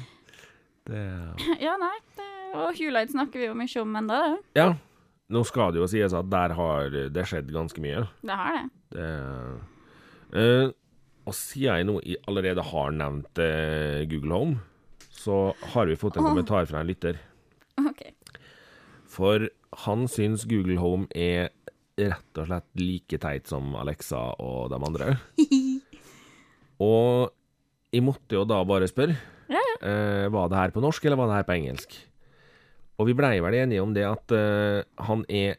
Det Ja, nei. Det, og Hulight snakker vi jo mye om ennå. Ja. Nå skal det jo sies at der har det skjedd ganske mye. Det har det. Det Uh, Og siden jeg nå allerede har nevnt uh, Google Home, så har vi fått en oh. kommentar fra en lytter. OK. For han syns Google Home er rett og slett like teit som Alexa og de andre. Og jeg måtte jo da bare spørre. Eh, var det her på norsk, eller var det her på engelsk? Og vi blei vel enige om det at eh, han er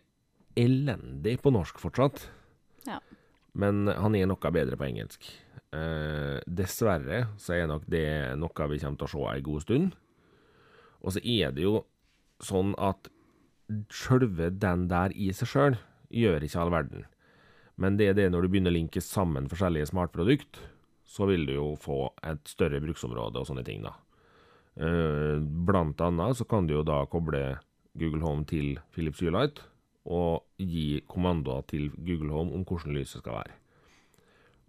elendig på norsk fortsatt. Ja. Men han er noe bedre på engelsk. Eh, dessverre så er nok det noe vi kommer til å se ei god stund. Og så er det jo sånn at sjølve den der i seg sjøl gjør ikke all verden. Men det er det når du begynner å linke sammen forskjellige smartprodukt, så vil du jo få et større bruksområde og sånne ting, da. Eh, Blant annet så kan du jo da koble Google Home til Philips Ulight og gi kommandoer til Google Home om hvordan lyset skal være.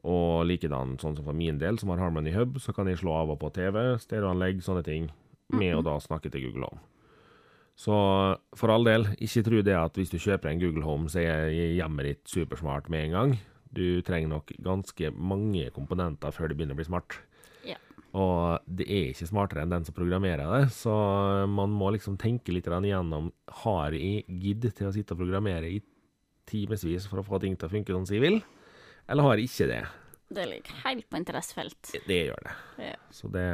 Og likedan, sånn som for min del, som har Harmony Hub, så kan jeg slå av og på TV, stereoanlegg, sånne ting, med å da snakke til Google Home. Så for all del, ikke tro det at hvis du kjøper en Google Home, så er hjemmet ditt supersmart med en gang. Du trenger nok ganske mange komponenter før det begynner å bli smart. Og det er ikke smartere enn den som programmerer det, så man må liksom tenke litt igjennom Har jeg gidd til å sitte og programmere i timevis for å få ting til å funke sånn som jeg vil, eller har jeg ikke det? Det ligger helt på interessefelt. Det gjør det. Ja. Så det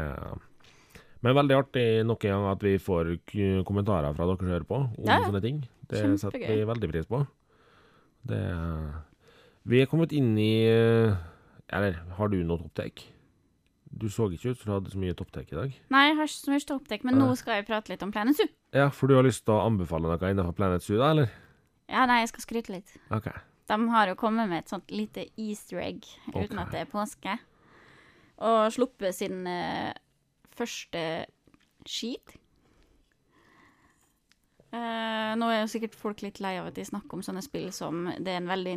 Men veldig artig nok en gang at vi får kommentarer fra dere som hører på, om Ja, sånne ting. Det Kjempegøy. setter vi veldig pris på. Det Vi er kommet inn i Eller, har du noe topptek? Du så ikke ut som du hadde så mye topptek i dag. Nei, jeg har ikke så mye topptek, men nå skal jeg prate litt om Planet Zoo. Ja, for du har lyst til å anbefale noe innenfor Planet Zoo, da, eller? Ja, nei, jeg skal skryte litt. OK. De har jo kommet med et sånt lite easter egg uten at det er påske. Og sluppet sin uh, første skit. Uh, nå er jo sikkert folk litt lei av at de snakker om sånne spill som det er en veldig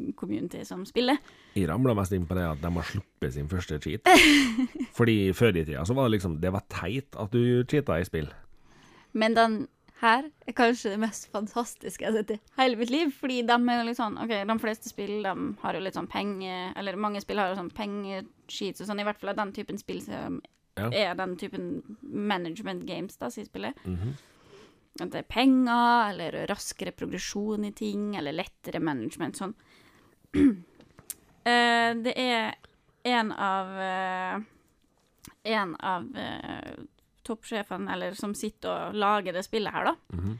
nisje-community som spiller. Jeg ramla mest inn på det at de har sluppet sin første cheat. Fordi før i tida så var det liksom Det var teit at du cheata i spill. Men den her er kanskje det mest fantastiske jeg har sett i hele mitt liv. Fordi de er jo litt sånn OK, de fleste spill de har jo litt sånn penge... Eller mange spill har jo sånn pengesheets og sånn. I hvert fall er den typen spill som Ja. er den typen management games da, sier spillet. Mhm. At det er penger, eller raskere progresjon i ting, eller lettere management, sånn. Eh, det er en av eh, En av uh, toppsjefene, eller som sitter og lager det spillet her, da. Mhm.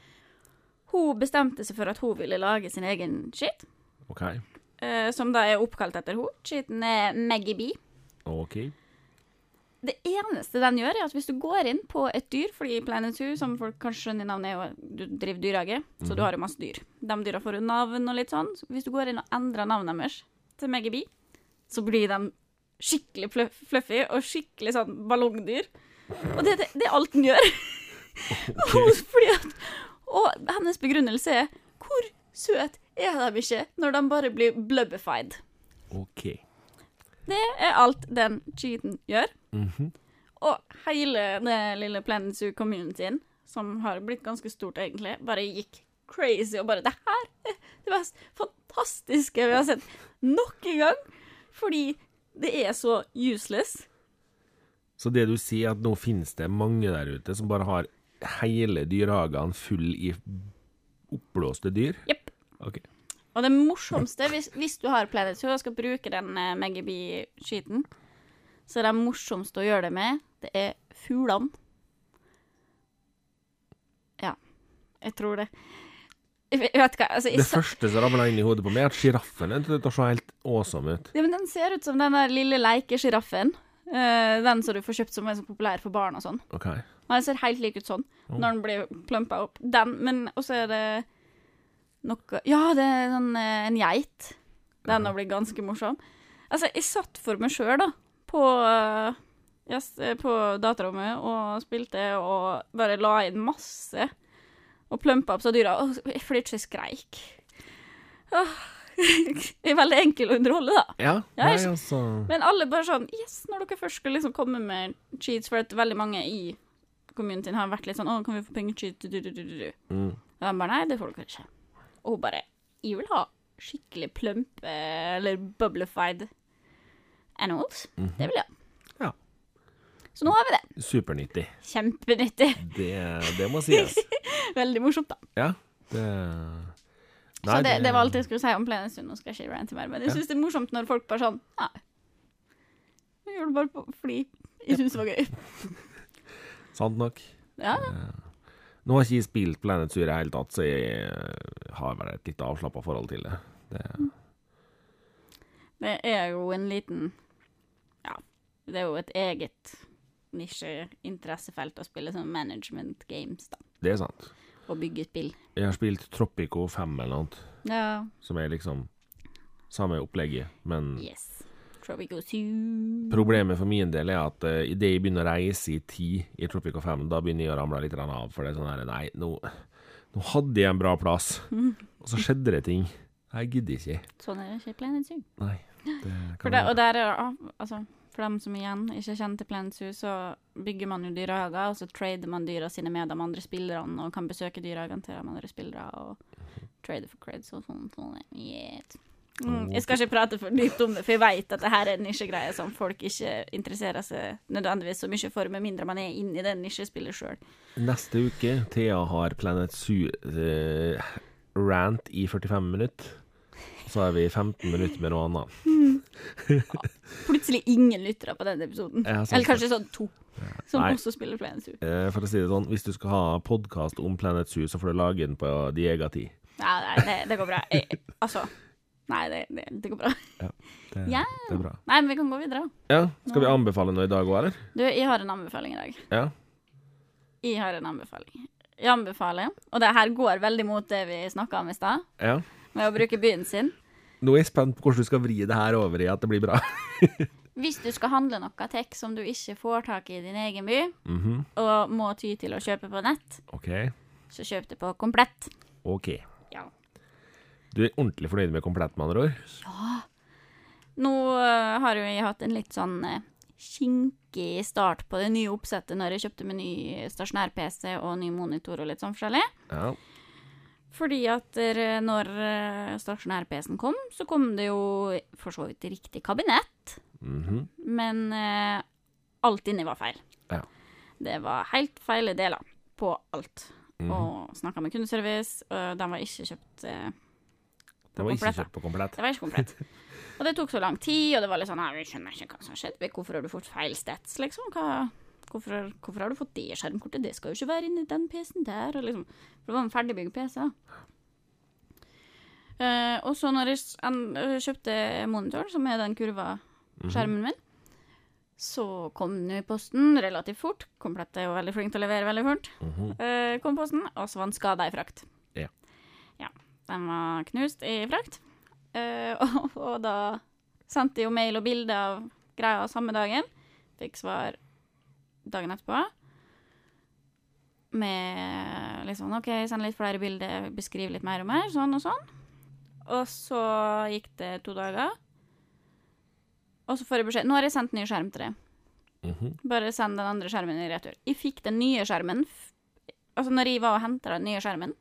Hun bestemte seg for at hun ville lage sin egen shit, Okay. eh, som da er oppkalt etter henne. Cheaten er Maggie B. OK. Det eneste den gjør, er at hvis du går inn på et dyr, fordi Planet Zoo, som folk kanskje skjønner navnet, er jo du driver dyrehage, så du har jo masse dyr. De dyra får jo navn og litt sånn. Så hvis du går inn og endrer navnet deres til Megaby, så blir de skikkelig fluffy og skikkelig sånn ballongdyr. Og det, det, det er alt den gjør. Okay. at, og hennes begrunnelse er hvor søt er de ikke når de bare blir blubbified? OK. Det er alt den cheaten gjør. Mhm. Og hele det lille Planet Zoo communityen, som har blitt ganske stort egentlig, bare gikk crazy og bare Det her er det mest fantastiske vi har sett nok en gang! Fordi det er så useless. Så det du sier, er at nå finnes det mange der ute som bare har hele dyrehagene full i oppblåste dyr? Jepp. OK. Og det morsomste, hvis, hvis du har Planet Zoo og skal bruke den Maggie B-skiten, så er det morsomste å gjøre det med, det er fuglene. Ja, jeg tror det. Jeg vet hva, altså, jeg Det første som ramla inn i hodet på meg, er at sjiraffen er til å se helt awesome ut. Ja, men den ser ut som den der lille lekesjiraffen. Uh, den som du får kjøpt som er så populær for barn og sånn. OK. Den ser helt lik ut sånn Oh. når den blir plumpa opp. Den, men også er det noe Ja, det er sånn, eh, en geit. Den har blitt ganske morsom. Altså, jeg satt for meg sjøl, da, på, eh, yes, eh, på datarommet og spilte og bare la inn masse og plumpa opp så dyra, flirte ikke skreik. Åh, er veldig enkel å underholde, da. Ja, Ja, nei, altså Men alle bare sånn Yes, når dere først skal liksom komme med cheats, for at veldig mange i communityen har vært litt sånn Å, kan vi få penger? Cheat? du, du, du, du. mm. Og de bare Nei, det får dere ikke. Og hun bare Jeg vil ha skikkelig plump eller bubblified animals. Mhm. Det vil jeg ha. Ja. Så nå har vi det. Supernyttig. Kjempenyttig. Det, det må sies. Veldig morsomt, da. Ja. Det så det, det var alt jeg skulle si om Planet Zoo. Nå skal jeg ikke rante mer, men jeg Ja. det er morsomt når folk bare sånn Nei. Jeg gjør det bare på, fordi jeg syns det var gøy. Sant nok. Ja, Nå har jeg ikke spilt Planet Zoo i det hele tatt, så jeg eh, har vel et litt avslappa forhold til det. det det er jo en liten Ja, det er jo et eget nisjeinteressefelt å spille sånn management games, da. det er sant. Og bygge spill. Jeg har spilt Tropico 5 eller noe, Ja. som er liksom samme opplegget, men Yes. Tropico. Problemet for min del er at uh, idet jeg begynner å reise i tid i Tropico 5, da begynner jeg å ramle litt av. For det er sånn her Nei, nå, nå hadde jeg en bra plass, og så skjedde det ting. Jeg gidder ikke. Sånn er det ikke i Planet Zoo. Nei. Det For det, og der er det, ah, altså, for dem som igjen ikke kjenner til Planet Zoo, så bygger man jo dyrehager, og så trader man dyra sine med de andre spillerne, og kan besøke dyrehagene til de andre spillere, og trade for creds og sånn. sånn yes. Mm, jeg skal ikke prate for dypt om det, for jeg vet at det her er en nisjegreie som folk ikke interesserer seg nødvendigvis så mye for, med mindre man er inne i det nisjespillet sjøl. Neste uke, Thea har Planet Zoo-rant i 45 minutter. Så er vi 15 minutter med noe annet. Plutselig ingen lyttere på den episoden. Eller kanskje sånn to, som Nei. også spiller Planet Zoo. Eh, For å si det sånn, hvis du skal ha podkast om Planet Zoo, så får du lage den på din egen tid. Nei det, det går bra. Jeg, altså Nei, det, det, det går bra. Det, Ja. det er bra. Nei, men vi kan gå videre. Ja, Skal vi anbefale noe i dag òg, eller? Du, jeg har en anbefaling i dag. Ja. Jeg har en anbefaling. Jeg anbefaler, og det her går veldig mot det vi snakka om i stad, ja. med å bruke byen sin. Nå er jeg spent på hvordan du skal vri det her over i at det blir bra. Hvis du skal handle noe tech som du ikke får tak i i din egen by, Mhm, og må ty til å kjøpe på nett, OK. så kjøp det på Komplett. OK. Ja. Du er ordentlig fornøyd med komplett, med andre ord? Nå uh, har jo jeg hatt en litt sånn uh, kinkig start på det nye oppsettet når jeg kjøpte med ny stasjonær-PC og ny monitor og litt sånn forskjellig. Ja. Fordi at øh, når stasjonær-PC-en kom, så kom det jo for så vidt riktig kabinett, Mhm. men uh, alt inni var feil. Ja. Det var helt feile deler på alt. Mhm. Og snakka med kundeservice, og de var ikke kjøpt øh, Det var ikke kjøpt på komplett. Det var ikke komplett. Og det tok så lang tid, og det var litt sånn «Nei, Vi skjønner ikke hva som har skjedd. Hvorfor har du fått feil stats, liksom? Hva, hvorfor, hvorfor har du fått det skjermkortet? Det skal jo ikke være inni den PC-en der. Liksom. For det var en ferdigbygd PC. da. Eh, og så når jeg øh, kjøpte monitoren, som er den kurva skjermen min, så kom den i posten relativt fort. Komplett er jo veldig flink til å levere veldig fort. Mhm. Eh, kom posten, og så var den skada i frakt. Ja. Ja, Den var knust i frakt. Uh, og, og da sendte jeg jo mail og bilde av greia samme dagen. Fikk svar dagen etterpå. Med liksom OK, send litt flere bilder, beskriv litt mer og mer, sånn og sånn. Og så gikk det to dager. Og så får jeg beskjed Nå har jeg sendt ny skjerm til deg. Mhm. Bare send den andre skjermen i retur. Jeg fikk den nye skjermen Altså, når jeg var og henta den nye skjermen,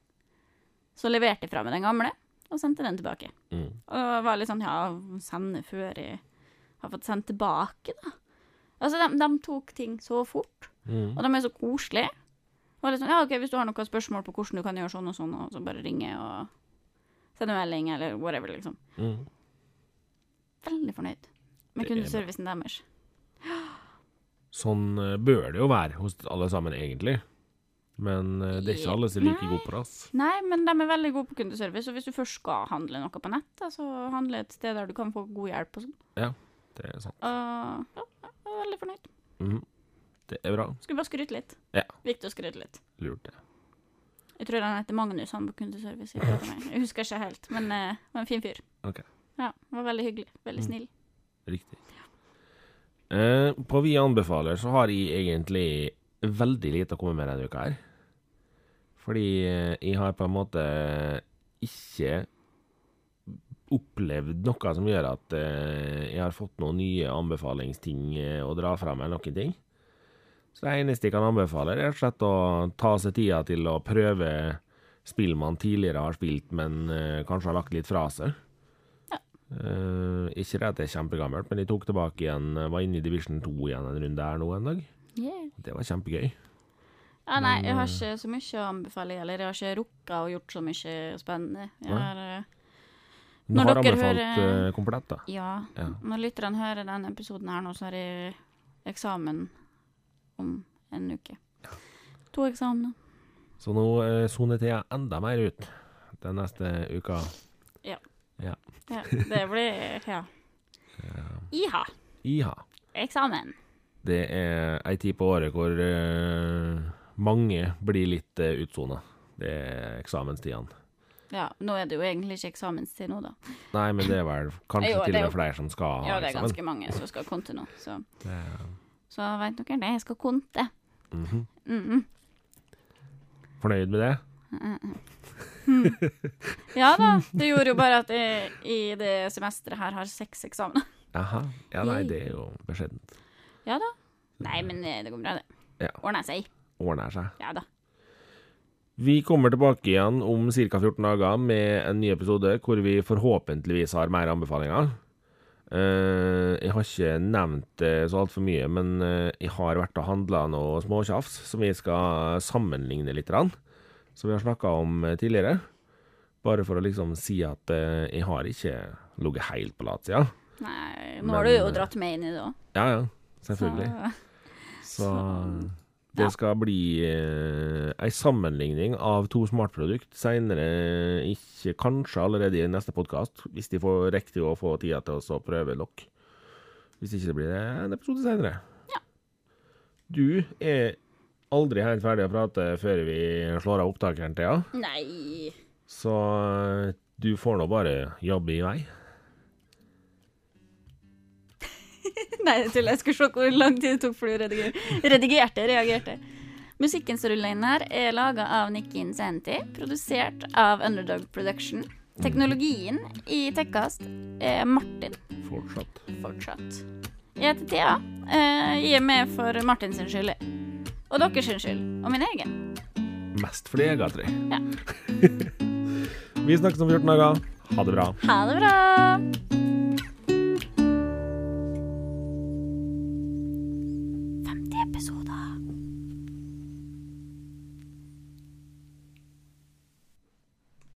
så leverte jeg fra meg den gamle, og sendte den tilbake. Mm. Og var litt sånn Ja, sende før jeg har fått sendt tilbake, da. Altså, de, de tok ting så fort, Mm. og de er så koselige. Og litt sånn, ja, ok, Hvis du har noen spørsmål på hvordan du kan gjøre sånn og sånn, og så bare ringe og sende melding, eller whatever, liksom. Mm. Veldig fornøyd med er kundeservicen deres. Sånn eh, bør det jo være hos alle sammen, egentlig. Men eh, det er ikke alle som er like gode på det. Nei, men de er veldig gode på kundeservice, og hvis du først skal handle noe på nett, så handle et sted der du kan få god hjelp og sånn. Det er sant. Uh, ja, jeg er veldig fornøyd. Mm. Det er bra. Skulle bare skryte litt. Ja. Viktig å skryte litt. Lurt, det. Jeg tror han heter Magnus, han på kundeservice. Jeg, husker ikke helt, men uh, var en fin fyr. Ok. Ja, var veldig hyggelig. Veldig Mm. snill. Riktig. Uh, på Vi anbefaler så har jeg egentlig veldig lite å komme med denne uka her. Fordi eh, jeg har på en måte ikke opplevd noe som gjør at eh, jeg har fått noen nye anbefalingsting eh, å dra fram, eller noen ting. Så det eneste jeg kan anbefale, er rett og slett å ta seg tida til å prøve spill man tidligere har spilt, men eh, kanskje har lagt litt fra seg. Ja. Eh, ikke det at det er kjempegammelt, men jeg tok tilbake igjen, eh, var inne i Division 2 igjen en runde her nå en dag. Yeah. Det var kjempegøy. Ja, nei, jeg har ikke så mye å anbefale, heller. jeg har ikke rukka å gjort så mye spennende. Jeg har, eh, Du Når har anbefalt hører- komplett, da. ja, Ja. når lytterne hører denne episoden her nå, så har jeg eksamen om en uke. To eksamener. Så nå eh, soner tida enda mer ut den neste uka. Ja, det blir Ja. Iha. Iha. Eksamen. Det er ei tid på året hvor eh, mange blir litt uh, utsona. Det er eksamenstidene. Ja, nå er det jo egentlig ikke eksamenstid nå, da. Nei, men det er vel kanskje Jo, til og med flere som skal ha Ja, det er eksamen. ganske mange som skal konte nå, så, Det så veit dere det. Jeg skal konte. mhm. Mhm. Fornøyd med det? Ja da. Det gjorde jo bare at jeg i det semesteret her har seks eksamener. Jaha. Ja, nei, det er jo beskjedent. Ja da. Nei, men eh, det går bra, det. Ja. Ordner seg. Ordner seg. Ja da. Vi kommer tilbake igjen om ca. 14 dager med en ny episode hvor vi forhåpentligvis har mer anbefalinger. Eh, jeg har ikke nevnt det så altfor mye, men eh, jeg har vært og handla noe småtjafs som vi skal sammenligne litt. Som vi har snakka om eh, tidligere. Bare for å liksom si at jeg har ikke ligget helt på latsida. Nei, nå Men, har du jo dratt meg inn i det òg. Ja, ja. Selvfølgelig. Så det ja. skal bli eh, ei sammenligning av to smartprodukt seinere, ikke kanskje allerede i neste podkast, hvis de får riktig å få tida til å prøve nok. Hvis ikke det blir det en episode seinere. Ja. Du er aldri helt ferdig å prate før vi slår av opptakeren, Thea, Nei. så eh, du får nå bare jobbe i vei. Nei, jeg tuller. Jeg skulle se hvor lang tid det tok for du redigerte. redigerte. Reagerte. Musikken som ruller inn her, er laga av Nikki Insanity, produsert av Underdog Production. Teknologien i Tekkast er Martin Fortsatt. fortsatt. Jeg heter Thea. Eh, Jeg er med for Martin sin skyld. Og deres sin skyld. Og min egen. Mest fordi jeg har tre. Ja. vi snakkes om 14 dager. Ha det bra. Ha det bra!